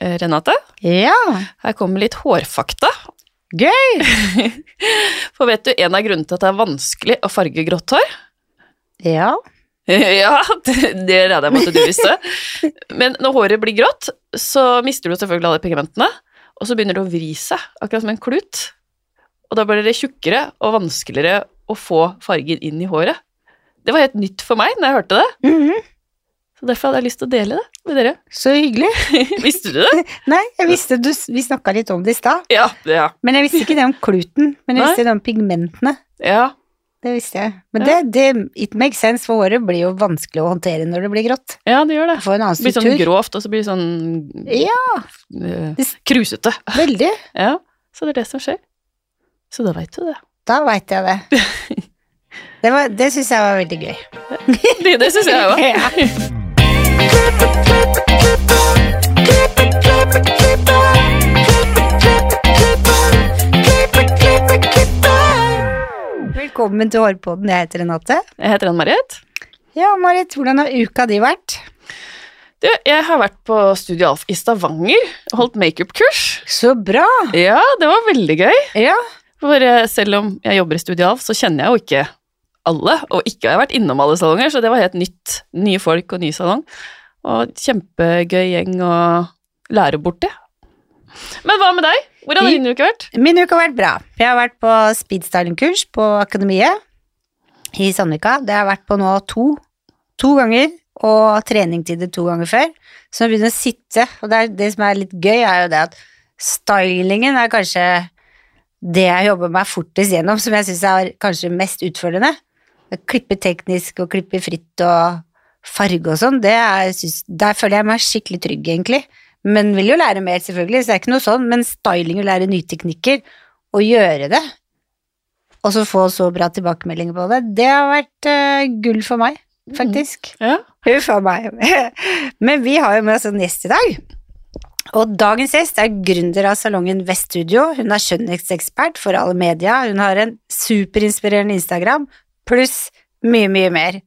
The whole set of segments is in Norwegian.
Eh, Renate, Ja, her kommer litt hårfakta. gøy! For vet du en av grunnene til at det er vanskelig å farge grått hår? Ja. Ja, det, det regner jeg med at du visste. Men når håret blir grått, så mister du selvfølgelig alle pigmentene, og så begynner det å vri seg, akkurat som en klut. Og da blir det tjukkere og vanskeligere å få fargen inn i håret. Det var helt nytt for meg når jeg hørte det, Mhm. Så derfor hadde jeg lyst til å dele det med dere. Så hyggelig. Visste du det? Nei, jeg visste du, vi snakka litt om det i stad. Ja. Ja. Men jeg visste ikke det om kluten. Men jeg Nei. visste det om pigmentene. ja. Det visste jeg. Men Ja. det, det it makes sense, for håret blir jo vanskelig å håndtere når det blir grått. ja det gjør det. Får en annen Det blir sånn grovt, og så blir det sånn Ja, Det- krusete. veldig. Ja, så det er det som skjer. Så da veit du det. Da veit jeg det. Det, var- det syns jeg var veldig gøy. Det, det syns jeg òg. Velkommen til Hårpodden. Jeg heter Renate. Jeg heter Ann Marit. Ja, Marit, hvordan har uka di vært? Du, jeg har vært på Studio Alf i Stavanger og holdt makeup-kurs. Så bra! Ja, det var veldig gøy. Ja, For eh, selv om jeg jobber i Studio Alf, så kjenner jeg jo ikke alle, og ikke har jeg vært innom alle salonger, så det var helt nytt. Nye folk og ny salong. Og kjempegøy gjeng å lære bort det. Men hva med deg? Hvordan har din uke vært? min uke har vært bra. Jeg har vært på speedstyling-kurs på Akademiet i Sandvika. Det har jeg vært på nå to, to ganger, og treningtider to ganger før. Så jeg begynner å sitte, og det, det som er litt gøy, er jo det at stylingen er kanskje det jeg jobber meg fortest gjennom, som jeg syns er kanskje mest utfordrende. Klippe teknisk og klippe fritt og farge og sånn, er, der føler jeg meg skikkelig trygg, egentlig. Men vil jo lære mer, selvfølgelig, så det er ikke noe sånn, men styling og lære nye teknikker, og gjøre det, og så få så bra tilbakemeldinger på det, det har vært uh, gull for meg, faktisk. Ja. Huff a meg. Men vi har jo med oss en gjest i dag. Og dagens gjest er gründer av salongen Veststudio. Hun er skjønnhetsekspert for alle media. Hun har en superinspirerende Instagram, pluss mye, mye mer.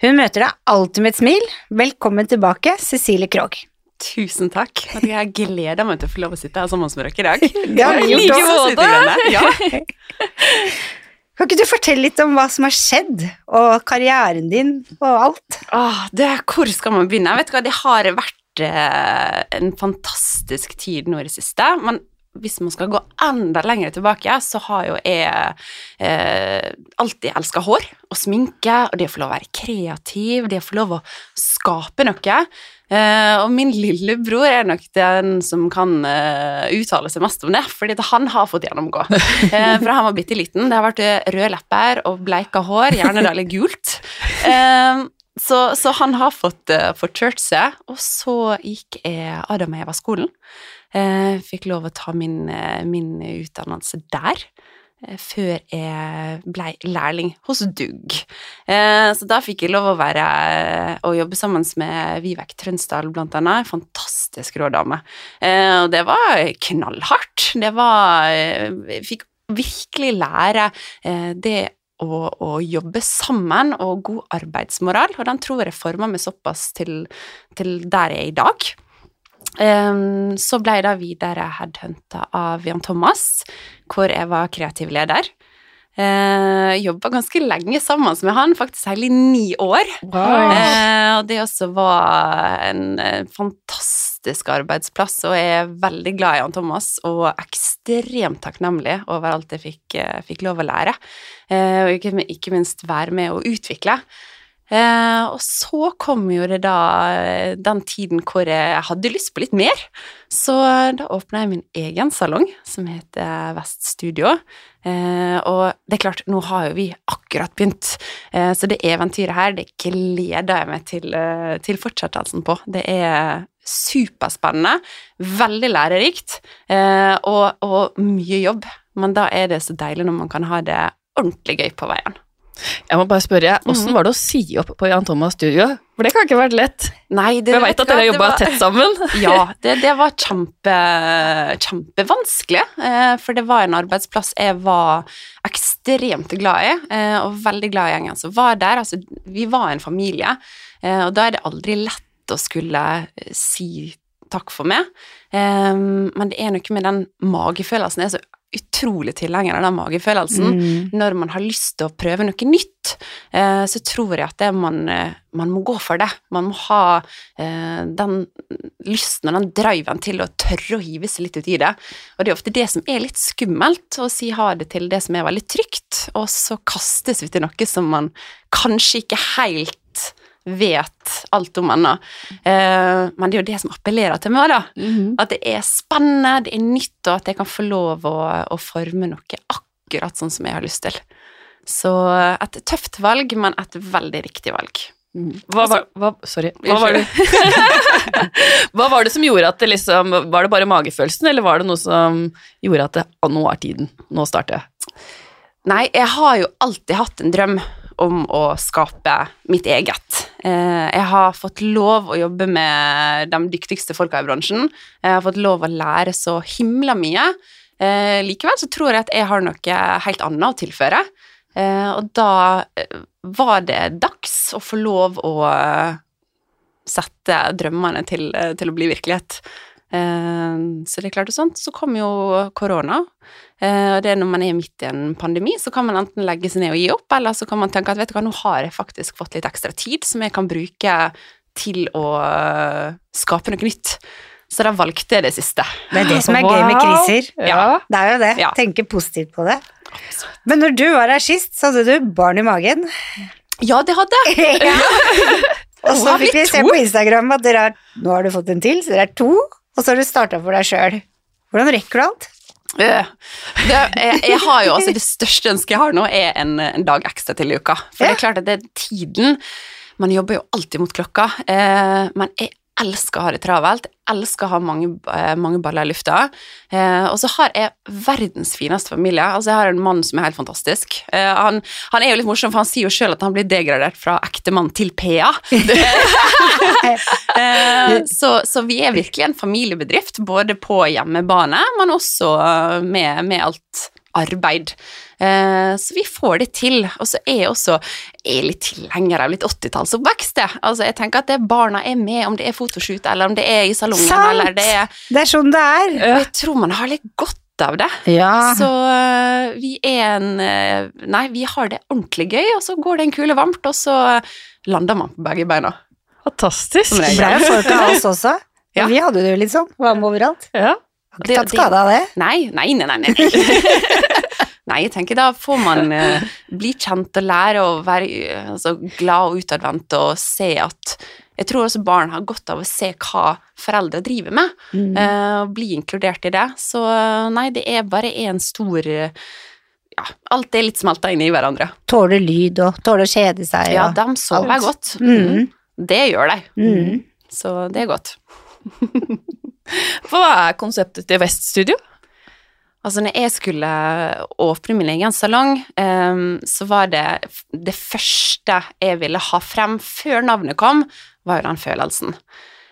Hun møter deg alltid med et smil. Velkommen tilbake, Cecilie Krogh. Tusen takk. Jeg gleder meg til å få lov å sitte her sammen med dere i dag. Det har vi gjort også. Ja. Kan ikke du fortelle litt om hva som har skjedd, og karrieren din, og alt? Åh, det, hvor skal man begynne? Vet du hva, Det har vært eh, en fantastisk tid nå i det siste, men hvis man skal gå enda lenger tilbake, så har jo jeg eh, alltid elska hår og sminke, og det å få lov å være kreativ, det å få lov å skape noe. Eh, og min lillebror er nok den som kan uh, uttale seg mest om det, fordi han har fått gjennomgå. Uh, fra han var bitte liten. Det har vært røde lepper og bleika hår, gjerne da litt gult. Så, så han har fått, uh, fått church seg, og så gikk jeg Adam og Eva-skolen. Fikk lov å ta min, min utdannelse der. Eh, Før jeg ble lærling hos Dugg. Eh, så da fikk jeg lov å være og jobbe sammen med Vivek Trønsdal, blant annet. Fantastisk rå dame. Eh, og det var knallhardt. Det var eh, Jeg fikk virkelig lære eh, det å, å jobbe sammen og god arbeidsmoral, og den tror jeg forma meg såpass til, til der jeg er i dag. Ehm, så ble jeg da videre headhunta av Jan Thomas, hvor jeg var kreativ leder. Uh, Jobba ganske lenge sammen med han, faktisk hele ni år. Eh, og det også var en eh, fantastisk arbeidsplass, og jeg er veldig glad i Jan Thomas, og ekstremt takknemlig over alt jeg fikk, eh, fikk lov å lære, uh, og ikke, ikke minst være med å utvikle. Eh, og så kom jo det da den tiden hvor jeg hadde lyst på litt mer, så da åpna jeg min egen salong, som heter Vest Studio. Eh, og det er klart, nå har jo vi akkurat begynt, eh, så det eventyret her, det gleder jeg meg til, eh, til fortsettelsen på. Det er superspennende, veldig lærerikt, eh, og, og mye jobb. Men da er det så deilig når man kan ha det ordentlig gøy på veien. Jeg må bare spørre, åssen var det å si opp på Jan Thomas studio? For det kan ikke ha vært lett. Nei, det, Jeg veit at dere har jobba tett sammen. Ja, det, det var kjempe, kjempevanskelig, eh, for det var en arbeidsplass jeg var ekstremt glad i, eh, og veldig glad i gjengen som var der. Altså, vi var en familie, eh, og da er det aldri lett å skulle si takk for meg. Men det er noe med den magefølelsen. Jeg er så utrolig tilhenger av den magefølelsen. Mm. Når man har lyst til å prøve noe nytt, eh, så tror jeg at det man, eh, man må gå for det. Man må ha eh, den lysten og den driven til å tørre å hive seg litt ut i det. Og det er ofte det som er litt skummelt, å si ha det til det som er veldig trygt, og så kastes vi til noe som man kanskje ikke helt vet alt om ennå. Eh, men det er jo det som appellerer til meg, da. Mhm. At det er spennende, det er nytt, og at jeg kan få lov å, å forme noe akkurat sånn som jeg har lyst til. Så et tøft valg, men et veldig riktig valg. Hva var, hva, sorry, hva var, det, hva var det som gjorde at det liksom Var det bare magefølelsen, eller var det noe som gjorde at det, nå er tiden, nå starter jeg? Nei, jeg har jo alltid hatt en drøm om å skape mitt eget. Eh, Jeg har fått lov å jobbe med de dyktigste folka i bransjen. Jeg har fått lov å lære så himla mye. Eh, Likevel så tror jeg at jeg har noe helt annet å tilføre. Eh, Og da var det dags å få lov å sette drømmene til, til å bli virkelighet. Så det er klart og sånt. Så kom jo korona. Eh, Og det er når man er midt i en pandemi, så kan man enten legge seg ned og gi opp, eller så kan man tenke at vet du hva, nå har jeg faktisk fått litt ekstra tid som jeg kan bruke til å eh, skape noe nytt. Så da valgte jeg det siste. Det er det som er gøy med kriser. Ja. Det er jo det. Ja. Tenke positivt på det. Men når du var her sist, så hadde du barn i magen. Ja, det hadde jeg. ja. Og så fikk vi se på Instagram at dere har, nå har du fått en til, så dere er to, og så har du starta for deg sjøl. Hvordan rekker du alt? Det, jeg, jeg har jo altså Det største ønsket jeg har nå, er en, en dag ekstra til i uka. For det er klart at det er tiden. Man jobber jo alltid mot klokka, eh, men jeg elsker å ha det travelt. Elsker å ha mange, eh, mange baller i lufta. Eh, og så har jeg verdens fineste familie. Altså, jeg har en mann som er helt fantastisk. Eh, han, han er jo litt morsom, for han sier jo sjøl at han blir degradert fra ektemann til PA. Eh, så, så vi er virkelig en familiebedrift, både på hjemmebane, men også med, med alt arbeid. Eh, så vi får det til. Og så er jeg også er litt tilhenger av litt 80-tallsoppvekst. jeg. Altså, jeg tenker at det barna er med, om det er fotoshoot, eller om det er i salongen, Sant! eller det er Det er sånn det er. Og jeg tror man har litt godt av det. Ja. Så øh, vi er en øh, Nei, vi har det ordentlig gøy, og så går det en kule varmt, og så lander man på begge beina. Fantastisk. Det ble jo folk av oss også. Ja. Vi hadde det jo litt sånn. Var med overalt. Ja. Har ikke tatt skade av det. Nei, nei, nei, nei. Nei, nei jeg tenker da får man eh, bli kjent og lære å være eh, altså, glad og utadvendt og se at Jeg tror også barn har godt av å se hva foreldre driver med, Mm. eh, og bli inkludert i det. Så eh, nei, det er bare en stor Ja, alt er litt smelta inn i hverandre. Tåler lyd og tåler å kjede seg. Ja, de sover alt. godt. Mm. Det gjør de. Mm. Så det er godt. Hva er konseptet til Vest Studio? Altså, når jeg skulle åpne min egen salong, um, så var det det første jeg ville ha frem før navnet kom, var jo den følelsen.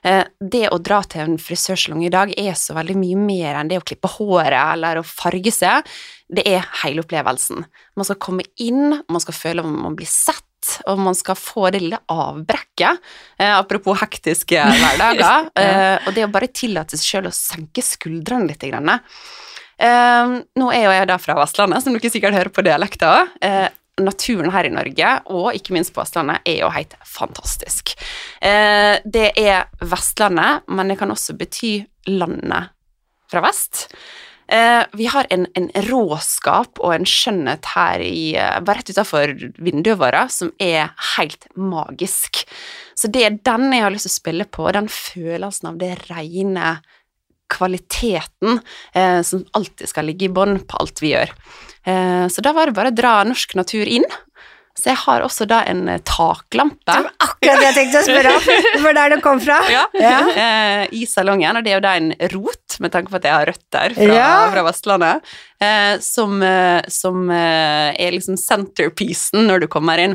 Uh, det å dra til en frisørsalong i dag er så veldig mye mer enn det å klippe håret eller å farge seg. Det er hele opplevelsen. Man skal komme inn, man skal føle om man blir sett, og man skal få det lille avbrekket. Eh, apropos hektiske hverdager. eh, og det å bare tillate seg sjøl å senke skuldrene litt. Grann. Eh, nå er jo jeg da fra Vestlandet, som dere sikkert hører på dialekta. Eh, naturen her i Norge, og ikke minst på Vestlandet, er jo helt fantastisk. Eh, det er Vestlandet, men det kan også bety landet fra vest. Eh, vi har en, en råskap og en skjønnhet her i, bare rett utenfor vinduet vårt som er helt magisk. Så det er den jeg har lyst til å spille på, den følelsen av det rene kvaliteten eh, som alltid skal ligge i bånn på alt vi gjør. Eh, så da var det bare å dra norsk natur inn. Så jeg har også da en eh, taklampe Det var akkurat det jeg tenkte å spørre om. Det var der det kom fra. ja, Ja. eh, i salongen, og det er jo da en rot, med tanke på at jeg har røtter fra, Ja. fra Vestlandet, eh, som, eh, som er liksom centerpiecen når du kommer inn.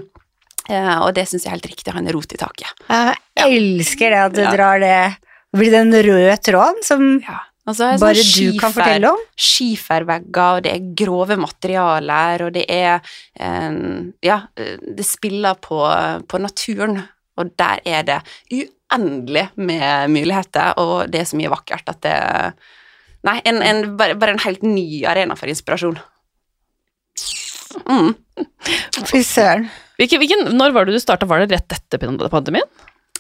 Eh, og det syns jeg er helt riktig å ha en rot i taket. Jeg elsker det at du drar det Det blir den røde tråden som Ja. Og så er det bare sånn du kan fortelle om. skifervegger, og det er grove materialer, og det er eh, Ja, eh, det spiller på, på naturen, og der er det uendelig med muligheter, og det er så mye vakkert at det Nei, en, en, bare, bare en helt ny arena for inspirasjon. Mm. Fy søren. Hvilken, hvilken, når var det du starta? Var det rett etter pandemien?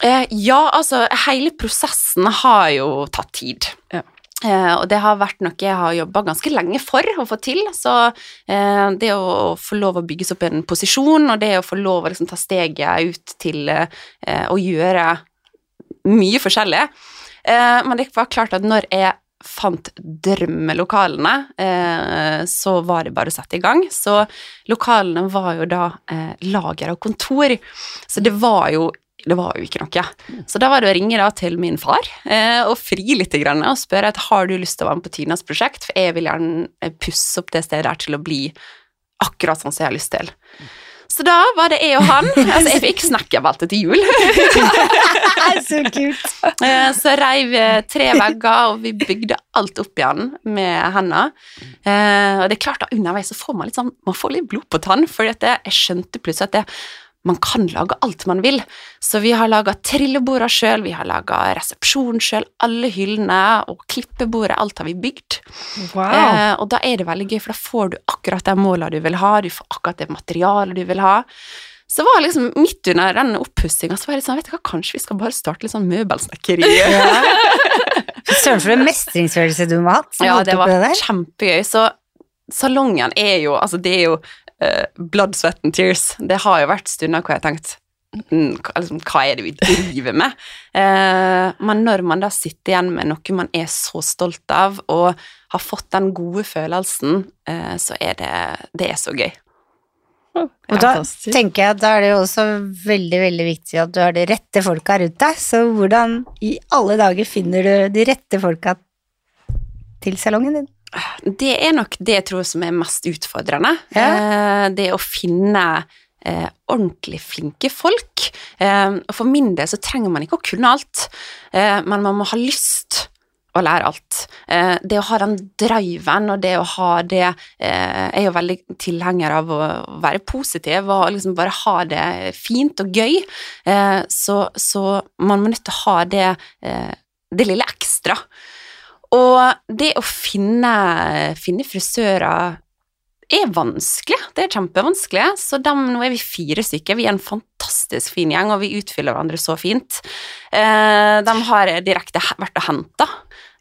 Eh, ja, altså, hele prosessen har jo tatt tid. Ja. Eh, og det har vært noe jeg har jobba ganske lenge for å få til. Så eh, det å få lov å bygges opp en posisjon, og det å få lov å liksom, ta steget ut til eh, å gjøre mye forskjellig eh, Men det var klart at når jeg fant drømmelokalene, eh, så var det bare å sette i gang. Så lokalene var jo da eh, lager og kontor, så det var jo det var jo ikke noe. Så da var det å ringe da til min far eh, og fri litt grann, og spørre at har du lyst til å være med på Tinas prosjekt, for jeg vil gjerne eh, pusse opp det stedet her til å bli akkurat sånn som jeg har lyst til. Så da var det jeg og han. Altså, jeg fikk snekkerbelte til jul. så kult. Eh, Så reiv vi tre vegger, og vi bygde alt opp igjen med hendene. Eh, Og det er klart da, underveis så får man litt sånn, man får litt blod på tann, for jeg skjønte plutselig at det, man kan lage alt man vil. Så vi har laga trillebordene sjøl, vi har laga resepsjon sjøl, alle hyllene og klippebordet, alt har vi bygd. Eh, og da er det veldig gøy, for da får du akkurat de måla du vil ha, du får akkurat det materialet du vil ha. Så var liksom midt under den oppussinga, så var jeg litt sånn, vet du hva, kanskje vi skal bare starte litt sånn møbelsnekkeri. Søren, for en mestringsfølelse du må ha hatt. Ja, det var det kjempegøy. Så salongen er jo Altså, det er jo eh, blood, sweat and tears. Det har jo vært stunder hvor jeg har tenkt mm, hva, liksom, hva er det vi driver med? Eh, men når man da sitter igjen med noe man er så stolt av, og har fått den gode følelsen, eh, så er det Det er så gøy. Og da tenker jeg at da er det jo også veldig, veldig viktig at du har de rette folka rundt deg. Så hvordan i alle dager finner du de rette folka til salongen din? Det er nok det jeg tror som er mest utfordrende. Ja. Eh, det å finne eh, ordentlig flinke folk. Eh, og for min del så trenger man ikke å kunne alt, men man må ha lyst å lære alt. Det å ha den driven og det å ha det Jeg er jo veldig tilhenger av å være positiv og liksom bare ha det fint og gøy, så, så man må nødt til å ha det, det lille ekstra. Og det å finne, finne frisører er vanskelig. Det er kjempevanskelig. Så dem, nå er vi fire stykker. Vi er en fantastisk fin gjeng, og vi utfyller hverandre så fint. Eh, de har direkte vært og henta.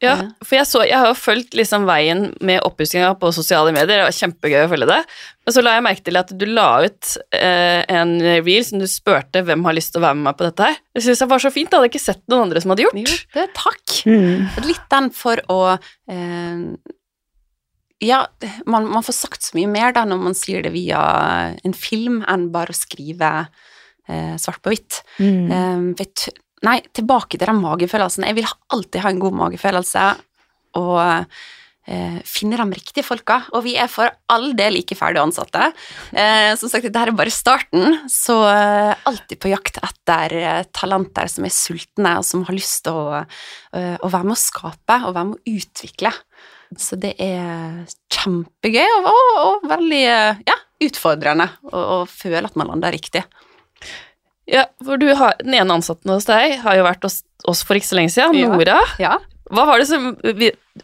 Ja, for jeg, så, jeg har jo fulgt liksom veien med oppussinga på sosiale medier, det var kjempegøy å følge det. Men så la jeg merke til at du la ut eh, en reel som du spurte hvem har lyst til å være med meg på dette her. Det syns jeg var så fint, Jeg hadde ikke sett noen andre som hadde gjort. Jo, det, takk. Mm. Litt den for å eh, Ja, man, man får sagt så mye mer da når man sier det via en film, enn bare å skrive eh, svart på hvitt. Mm. Vet, nei, tilbake til den magefølelsen. Jeg vil alltid ha en god magefølelse og eh, finne de riktige folka. Og vi er for all del ikke ferdig ansatte. Eh, som sagt, dette er bare starten, så eh, alltid på jakt etter eh, talenter som er sultne, og som har lyst til å, eh, å være med å skape og være med å utvikle. Så det er kjempegøy og, og, og veldig eh, ja, utfordrende å, føle at man lander riktig. Ja, for du har, Den ene ansatten hos deg har jo vært hos oss for ikke så lenge siden, Nora. Ja. Hva var det som,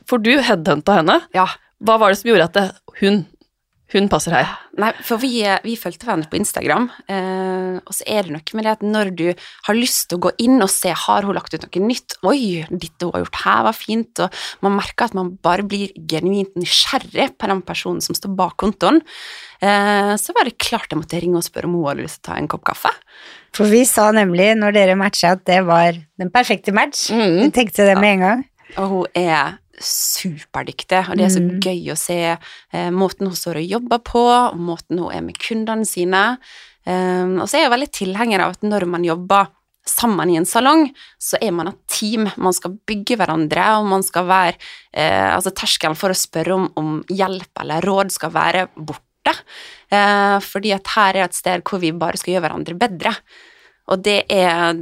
For du headhunta henne. ja. Hva var det som gjorde at det, hun, hun passer her? Nei, for vi, vi fulgte hverandre på Instagram, eh, og så er det noe med det at når du har lyst til å gå inn og se har hun lagt ut noe nytt, oi, dette hun har gjort her var fint, og man merker at man bare blir genuint nysgjerrig på den personen som står bak kontoen, eh, så var det klart jeg måtte ringe og spørre om hun hadde lyst til å ta en kopp kaffe. For vi sa nemlig når dere matcha at det var den perfekte match. Mm. Vi tenkte det med en gang. Og hun er superdyktig, og det er så Mm. gøy å se eh, måten hun står og jobber på, og måten hun er med kundene sine. Um, og så er jeg veldig tilhenger av at når man jobber sammen i en salong, så er man et team. Man skal bygge hverandre, og man skal være eh, Altså terskelen for å spørre om, om hjelp eller råd skal være borte. Eh, fordi at her er et sted hvor vi bare skal gjøre hverandre bedre. Og det er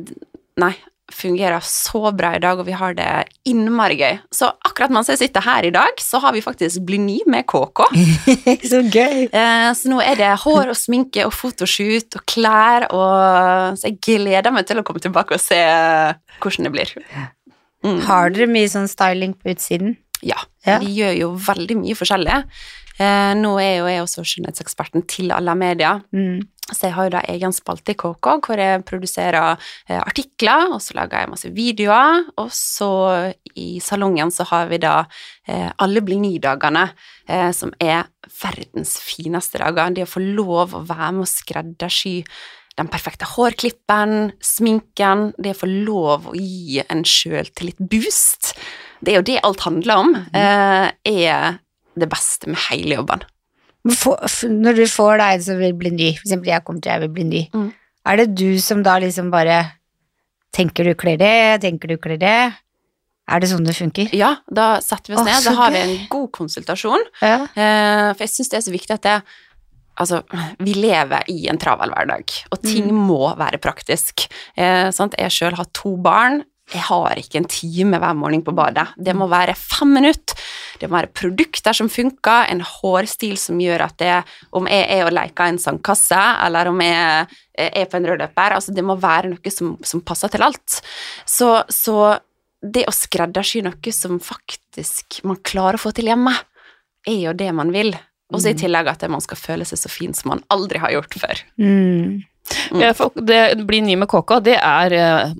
Nei, fungerer så bra i dag, og vi har det innmari gøy. Så akkurat mens jeg sitter her i dag, så har vi faktisk Blyny med KK. Så gøy. Eh, så nå er det hår og sminke og fotoshoot og klær, og så jeg gleder meg til å komme tilbake og se hvordan det blir. Mm. Har dere mye sånn styling på utsiden? Ja, Ja. vi gjør jo veldig mye forskjellig. Eh, nå er jo jeg også skjønnhetseksperten til alle media, Mm. Så jeg har jo da egen spalte i KK hvor jeg produserer eh, artikler, og så lager jeg masse videoer, og så i salongen så har vi da eh, alle blir ni-dagene, eh, som er verdens fineste dager. Det å få lov å være med å skreddersy den perfekte hårklippen, sminken, det å få lov å gi en sjøltillit boost, det er jo det alt handler om, eh, er det beste med hele jobben. Få- Når du får deg en som vil bli ny, for eksempel jeg kommer til jeg vil bli ny, Mm. er det du som da liksom bare tenker du kler det, tenker du kler det? Er det sånn det funker? Ja, da setter vi oss Å, ned, da har vi en god konsultasjon, Ja. eh, for jeg synes det er så viktig at det Altså, vi lever i en travel hverdag, og ting må være praktisk. Eh, sant? Jeg sjøl har to barn. Jeg har ikke en time hver morgen på badet. Det må være fem minutter. Det må være produkter som funker, en hårstil som gjør at det Om jeg er og leker en sandkasse, eller om jeg er på en rødløper altså Det må være noe som, som passer til alt. Så, så det å skreddersy noe som faktisk man klarer å få til hjemme, er jo det man vil. Og så i tillegg at man skal føle seg så fin som man aldri har gjort før. Mm. Mm. Ja, for det blir ny med KK, det er eh,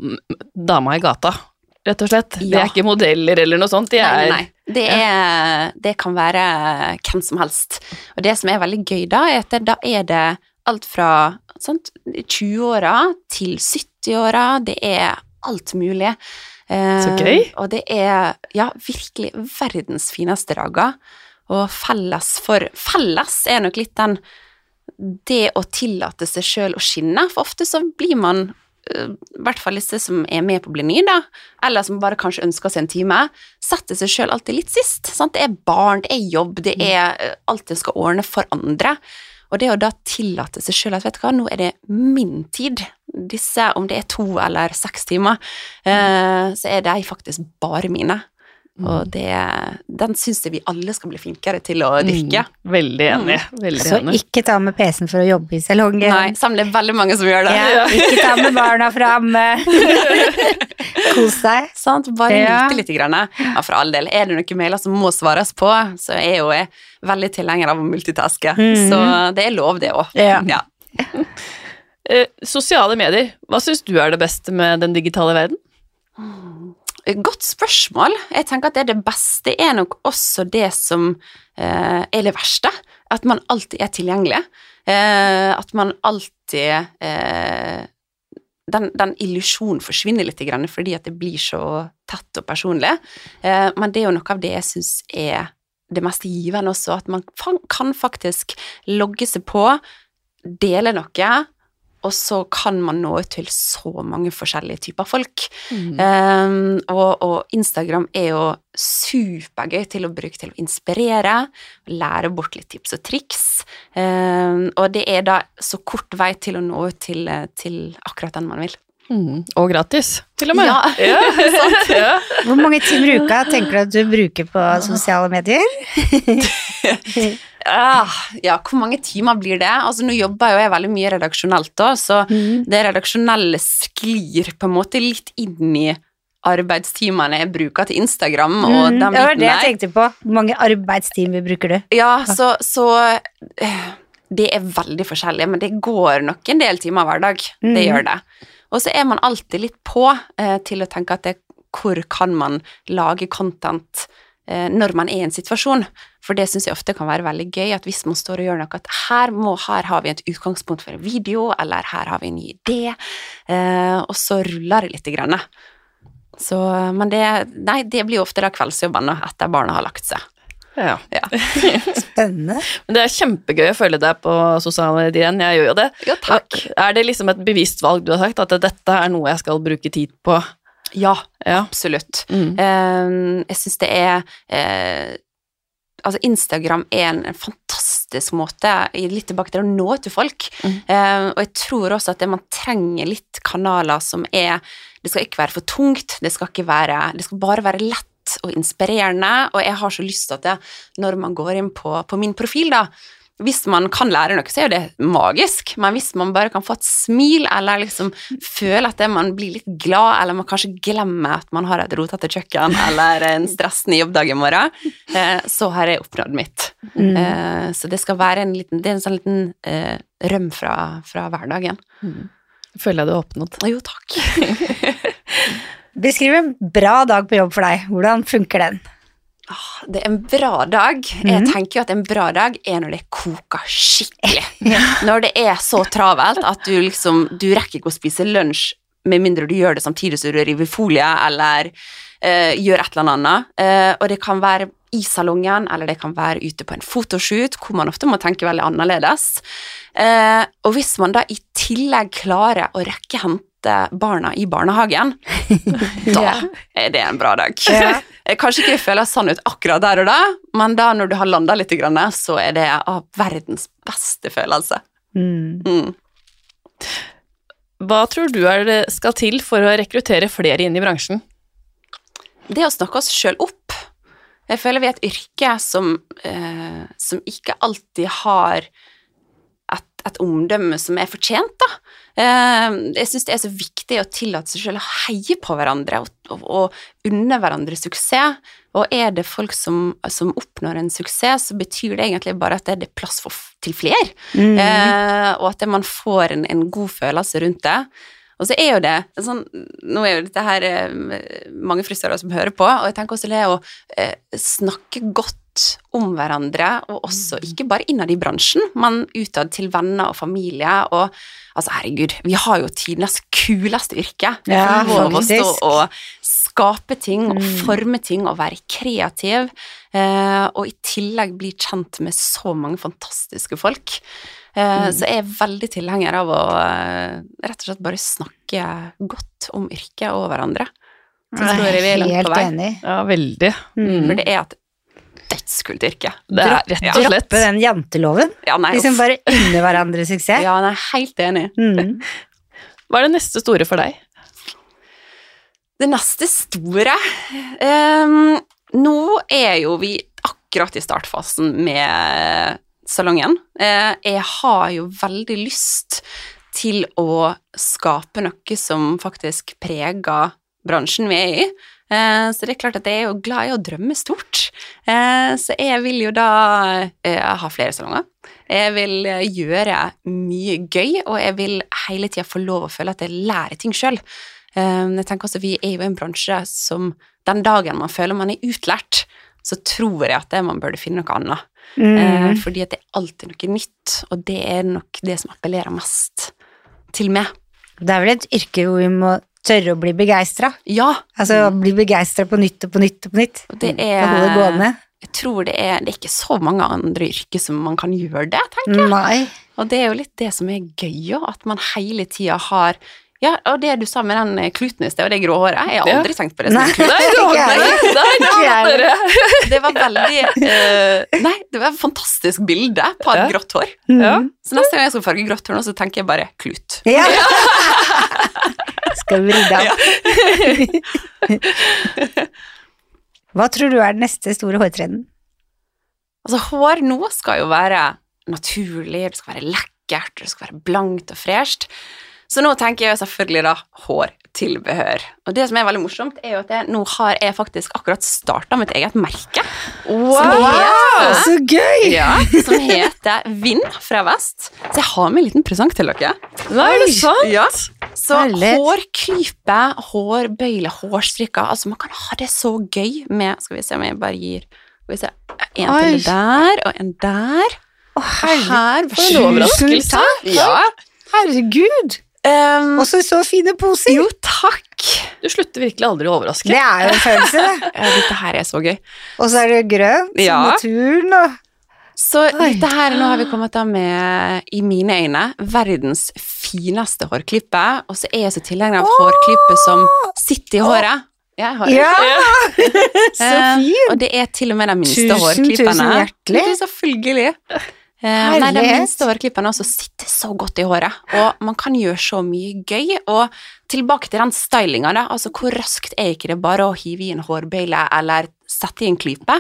dama i gata, rett og slett. Det er ikke modeller eller noe sånt, de Nei, nei, nei. Det, er, det kan være hvem som helst. Og det som er veldig gøy da, er at det, da er det alt fra 20-åra til 70-åra. Det er alt mulig. Eh, Så gøy. Og det er ja, virkelig verdens fineste dager. Og felles for Felles er nok litt den det å tillate seg sjøl å skinne, for ofte så blir man eh, i hvert fall disse som er med på å bli ny, da, eller som bare kanskje ønsker seg en time, setter seg sjøl alltid litt sist. Sant? Det er barn, det er jobb, det er eh, alt en skal ordne for andre. Og det å da tillate seg sjøl at vet du hva, nå er det min tid, disse, om det er to eller seks timer, eh, så er de faktisk bare mine. Og det, den syns jeg vi alle skal bli flinkere til å dyrke. Mm, veldig enig. Veldig Så enig. ikke ta med PC-en for å jobbe i salongen. Nei, det er veldig mange som gjør det. Ja, ikke ta med barna fram. Kos deg. Sant? Bare Ja. nyte litt. Grann. Ja, for all del. Er det noen mailer som må svares på, så er jeg jo jeg veldig tilhenger av å multitaske. Mm. Så det er lov, det òg. Ja. Ja. Eh, sosiale medier, hva syns du er det beste med den digitale verden? Godt spørsmål. Jeg tenker at det, er det beste er nok også det som eh, er det verste. At man alltid er tilgjengelig. Eh, at man alltid eh, Den, den illusjonen forsvinner litt fordi at det blir så tett og personlig. Eh, men det er jo noe av det jeg syns er det mest givende også, at man kan faktisk logge seg på, dele noe, og så kan man nå ut til så mange forskjellige typer folk. Um, og, og Instagram er jo supergøy til å bruke til å inspirere, lære bort litt tips og triks. Um, og det er da så kort vei til å nå ut til, til akkurat den man vil. Mm. Og gratis, til og med. Ja, sant. Ja. Hvor mange timer i uka tenker du at du bruker på sosiale medier? Ah, ja, hvor mange timer blir det? Altså, nå jobber jo jeg veldig mye redaksjonelt, da, så det redaksjonelle sklir på en måte litt inn i arbeidstimene jeg bruker til Instagram og Mm, den det var det jeg der. tenkte på. Hvor mange arbeidstimer bruker du? Ja, så, så eh, Det er veldig forskjellig, men det går nok en del timer hver dag. Det Mhm. gjør det. Og så er man alltid litt på eh, til å tenke at det, hvor kan man lage content når man er i en situasjon. For det syns jeg ofte kan være veldig gøy, at hvis man står og gjør noe at her, må, her har vi et utgangspunkt for en video, eller her har vi en ny idé, eh, og så ruller det lite grann. Så, men det, nei, det blir jo ofte da kveldsjobben etter barna har lagt seg. Ja. Ja. Spennende. Men det er kjempegøy å følge deg på sosiale medier igjen, jeg gjør jo det. Ja, takk. Er det liksom et bevisst valg du har sagt, at dette er noe jeg skal bruke tid på? Ja, Ja. absolutt. Mm. Eh, jeg syns det er eh, Altså, Instagram er en, fantastisk måte, litt tilbake til å nå ut til folk. Mm. Eh, og jeg tror også at det, man trenger litt kanaler som er Det skal ikke være for tungt, det skal være Det skal bare være lett og inspirerende, og jeg har så lyst til at det, når man går inn på, på min profil, da hvis man kan lære noe, så er jo det magisk, men hvis man bare kan få et smil, eller liksom føle at det man blir litt glad, eller man kanskje glemmer at man har et rotete kjøkken eller en stressende jobbdag i morgen, eh, så har jeg oppnådd mitt. Mm. Eh, så det skal være en liten, det er en sånn liten eh, røm fra, fra hverdagen. Føler jeg du har oppnådd. Jo, takk. Beskriv en bra dag på jobb for deg. Hvordan funker den? Ah, Det er en bra dag. Jeg Mhm. tenker jo at en bra dag er når det koker skikkelig. Når det er så travelt at du liksom Du rekker ikke å spise lunsj med mindre du gjør det samtidig som du river folie eller eh, gjør et eller annet. Eh, og det kan være i salongen, eller det kan være ute på en fotoshoot, hvor man ofte må tenke veldig annerledes. Eh, og hvis man da i tillegg klarer å rekke hente barna i barnehagen, da er det en bra dag. Eh, Kanskje ikke føles sånn ut akkurat der og da, men da når du har landa litt, så er det av verdens beste følelse. Mm. Mm. Hva tror du er det skal til for å rekruttere flere inn i bransjen? Det å snakke oss sjøl opp Jeg føler vi er et yrke som, eh, som ikke alltid har et, omdømme som er fortjent, da. Eh, jeg syns det er så viktig å tillate seg selv å heie på hverandre og, og, og unne hverandre suksess. Og er det folk som, som oppnår en suksess, så betyr det egentlig bare at det er plass for, til flere. Mm. Eh, og at man får en, en god følelse rundt det. Og så er jo det sånn, Nå er jo dette her eh, mange frisører som hører på, og jeg tenker også det å eh, snakke godt om hverandre, og også ikke bare innad i bransjen, men utad til venner og familie. Og altså, herregud, vi har jo tidenes kuleste yrke. Vi Ja, får lov å stå og skape ting og Mm. forme ting og være kreativ, eh, og i tillegg bli kjent med så mange fantastiske folk. Eh, Mm. Så jeg er veldig tilhenger av å eh, rett og slett bare snakke godt om yrket og hverandre. Så tror jeg vi er langt Helt på vei. enig. Ja, veldig. Mm. For det er et dødskult yrke. Det er rett og slett. Droppe den janteloven. Ja, nei, Liksom bare unne hverandre suksess. ja, nei, helt enig. Mm. Hva er det neste store for deg? Det neste store um, Nå er jo vi akkurat i startfasen med salongen. Eh, jeg har jo veldig lyst til å skape noe som faktisk preger bransjen vi er i. Eh, så det er klart at jeg er jo glad i å drømme stort. Eh, så jeg vil jo da eh, ha flere salonger. Jeg vil gjøre mye gøy, og jeg vil hele tida få lov å føle at jeg lærer ting sjøl. jeg tenker også Vi er jo en bransje som den dagen man føler man er utlært, så tror jeg at det man burde finne noe annet. Mm. fordi at det er alltid noe nytt, og det er nok det som appellerer mest til meg. Det er vel et yrke hvor vi må tørre å bli begeistra. Ja, Altså bli begeistra på nytt og på nytt og på nytt. og det er gående. Jeg tror det er, det er ikke så mange andre yrker som man kan gjøre det, tenker jeg. Nei. Og det er jo litt det som er gøy òg, at man hele tida har Ja, og det du sa med den eh, kluten i sted, og det grå håret, jeg har Ja. aldri tenkt på det som en klut. Det! Var veldig uh, Nei, det var et fantastisk bilde på et Ja. grått hår. Ja. Mm. Så neste gang jeg skal farge grått hår nå, så tenker jeg bare klut. Ja. Skal vri deg opp. Hva tror du er den neste store hårtrenden? Altså, hår nå skal jo være naturlig, det skal være lekkert, det skal være blankt og fresht. Så nå tenker jeg selvfølgelig da hårtilbehør. Og det som er veldig morsomt, er jo at jeg, nå har jeg faktisk akkurat starta mitt eget merke. Som heter, Så gøy! ja, som heter Vind fra vest. Så jeg har med en liten presang til dere. Nei, er det sant? Ja. Så Herlig. hår, bøyler, hårstrikker Altså, man kan ha det så gøy med Skal vi se om jeg bare gir Skal vi se En Oi. til der, og en der. Å, Og her For en overraskelse. Ja. herregud! Um, Også så fine poser! jo, takk. Du slutter virkelig aldri å overraske. Det er jo en følelse, det. Ja, dette her er så gøy. Og så er det grønt, Ja. naturen og Så Oi. dette her, nå har vi kommet da med, i mine øyne, verdens fineste hårklippe. Og så er jeg så tilhenger av hårklippe som sitter i håret. Ja, jeg har det. Så Eh, fint! Og det er til og med de minste Tusen, hårklippene. tusen hjertelig. Det er selvfølgelig. Eh, nei, de minste hårklippene også sitter så godt i håret, og man kan gjøre så mye gøy. Og tilbake til den stylinga, da. Altså, hvor raskt er ikke det bare å hive i en hårbøyle eller sette i en klype,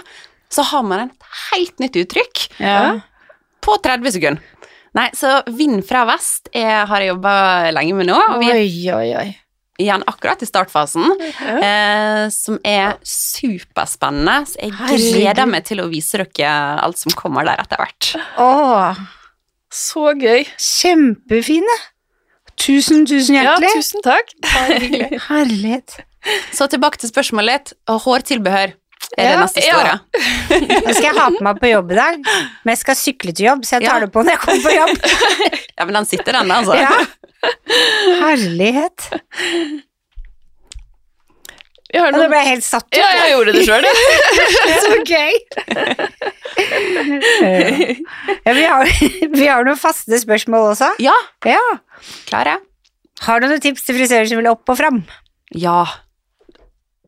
så har man et helt nytt uttrykk Ja. på 30 sekunder. Nei, så vind fra vest er, har jeg jobba lenge med nå, vi er Oi, oi, oi. igjen akkurat i startfasen, eh, som er superspennende. Så jeg Herregud. gleder meg til å vise dere alt som kommer der etter hvert. Åh, Så gøy. kjempefine. Tusen, tusen hjertelig. Ja, tusen takk. Herlighet. Så tilbake til spørsmålet hårtilbehør er det Ja, neste store. Nå skal jeg ha på meg på jobb i dag, men jeg skal sykle til jobb, så jeg tar Ja. det på når jeg kommer på jobb. Ja, men den sitter den, altså. Ja. Herlighet. Vi Ja, nå ble jeg helt satt ut. Ja, jeg gjorde det sjøl, jeg. Så gøy. Ja, vi, har, vi har noen faste spørsmål også. Ja, Ja. klare. Har du noen tips til frisører som vil opp og fram? Ja.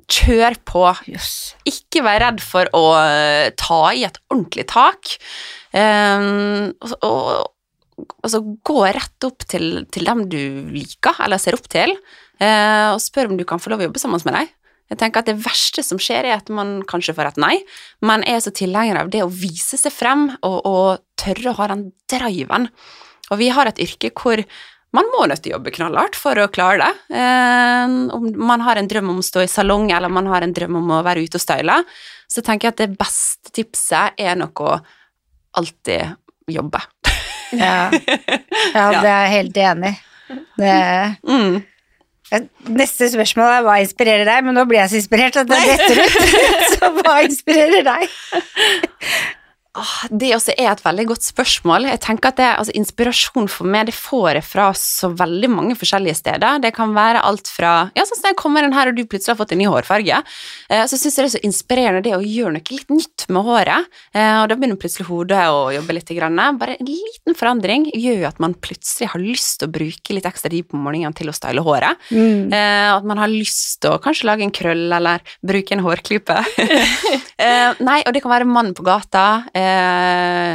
Kjør på. Yes. Ikke vær redd for å eh, ta i et ordentlig tak. Um, og, og, altså, gå rett opp til, til dem du liker, eller ser opp til, uh, og spør om du kan få lov å jobbe sammen med deg. Jeg tenker at Det verste som skjer, er at man kanskje får et nei, men er så tilhenger av det å vise seg frem og, og tørre å ha den driven. Og vi har et yrke hvor man må nødt til å jobbe knallhardt for å klare det. Eh, om man har en drøm om å stå i salong, eller man har en drøm om å være ute og style, så tenker jeg at det beste tipset er nok å alltid jobbe. Ja. ja, det er jeg helt enig i. Det- Mm. Neste spørsmål er hva inspirerer deg, men nå blir jeg så inspirert at det detter ut. Så hva inspirerer deg? Ah, Det også er et veldig godt spørsmål. Jeg tenker at det, altså, Inspirasjon for meg det får jeg fra så veldig mange forskjellige steder. Det kan være alt fra ja, sånn som jeg kommer inn her og du plutselig har fått en ny hårfarge. Eh, så syns jeg det er så inspirerende det å gjøre noe litt nytt med håret. Eh, og da begynner plutselig hodet å jobbe litt. Bare en liten forandring gjør jo at man plutselig har lyst til å bruke litt ekstra tid på morgenen til å style håret. Mm. Eh, at man har lyst til å kanskje lage en krøll eller bruke en hårklype. nei, og det kan være mann på gata.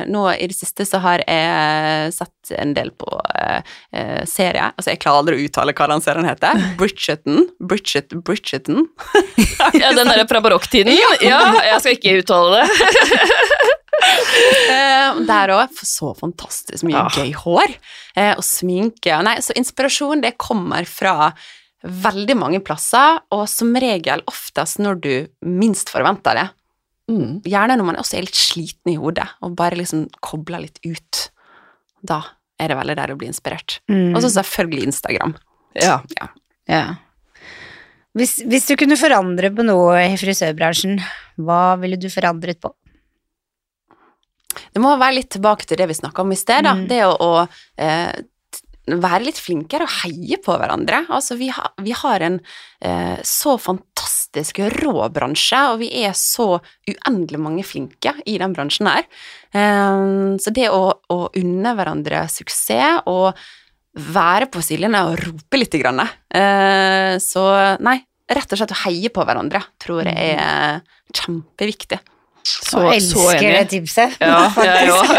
Nå i det siste så har jeg sett en del på eh, eh, serie. Altså, jeg klarer aldri å uttale hva den serien heter. Bridgerton. Bridget, Bridgerton. Ja, den derre fra barokktiden. Ja, jeg skal ikke uttale det. Eh, der òg. Så fantastisk mye Ja. gøy hår. Eh, og sminke. Nei, så inspirasjon, det kommer fra veldig mange plasser, og som regel oftest når du minst forventer det. Mm. Gjerne når man også er litt sliten i hodet, og bare liksom kobler litt ut. Da er det veldig der å bli inspirert. Mm. Og så selvfølgelig Instagram. Ja. Ja. Hvis, hvis du kunne forandre på noe i frisørbransjen, hva ville du forandret på? Det må være litt tilbake til det vi snakka om i sted, da. Mm. Det å, å eh, være litt flinkere og heie på hverandre. Altså, vi, har- vi har en eh, så fantastisk rå bransje, og vi er så uendelig mange flinke i den bransjen her. Eh, så det å, å unne hverandre suksess og være på sidelinja og rope litt, grann, eh, så nei, rett og slett å heie på hverandre tror jeg er kjempeviktig. Så, Jeg elsker det tipset. Ja, jeg òg.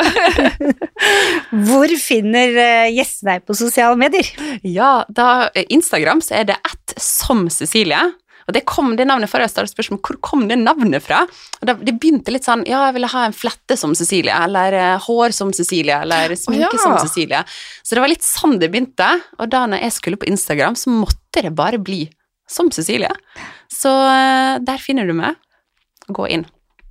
Hvor finner eh, gjestene deg på sosiale medier? Ja, da Instagram så er det at som Cecilie. Og det kom det navnet fra. jeg startet spørsmål hvor kom det navnet fra. Og Det begynte litt sånn ja, jeg ville ha en flette som Cecilie, eller eh, hår som Cecilie, eller sminke ja. som Cecilie. Så det var litt sånn det begynte. Og da når jeg skulle på Instagram, så måtte det bare bli som Cecilie. Så eh, der finner du meg. Gå inn.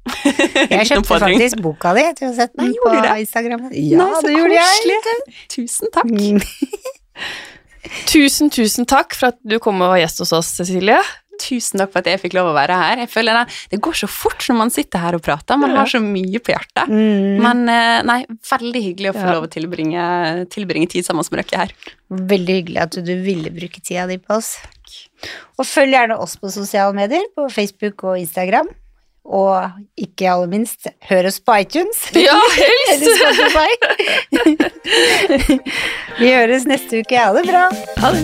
Jeg kjøpte faktisk boka di til å sette sett den Nei, på det? Instagram. Ja, Nei, så det gjorde jeg. Tusen takk. Mm. Tusen, tusen takk for at du kom og var gjest hos oss, Cecilie. Tusen takk for at jeg fikk lov å være her. Jeg føler det, det går så fort når man sitter her og prater. Man har så mye på hjertet. Mm. Men eh, nei, veldig hyggelig å få Ja. lov å tilbringe, tilbringe tid sammen med dere her. Veldig hyggelig at du ville bruke tida di på oss. Og følg gjerne oss på sosiale medier, på Facebook og Instagram. Og ikke aller minst, hør oss på iTunes. Ja, helst! Vi høres neste uke. Ha det bra. Ha det.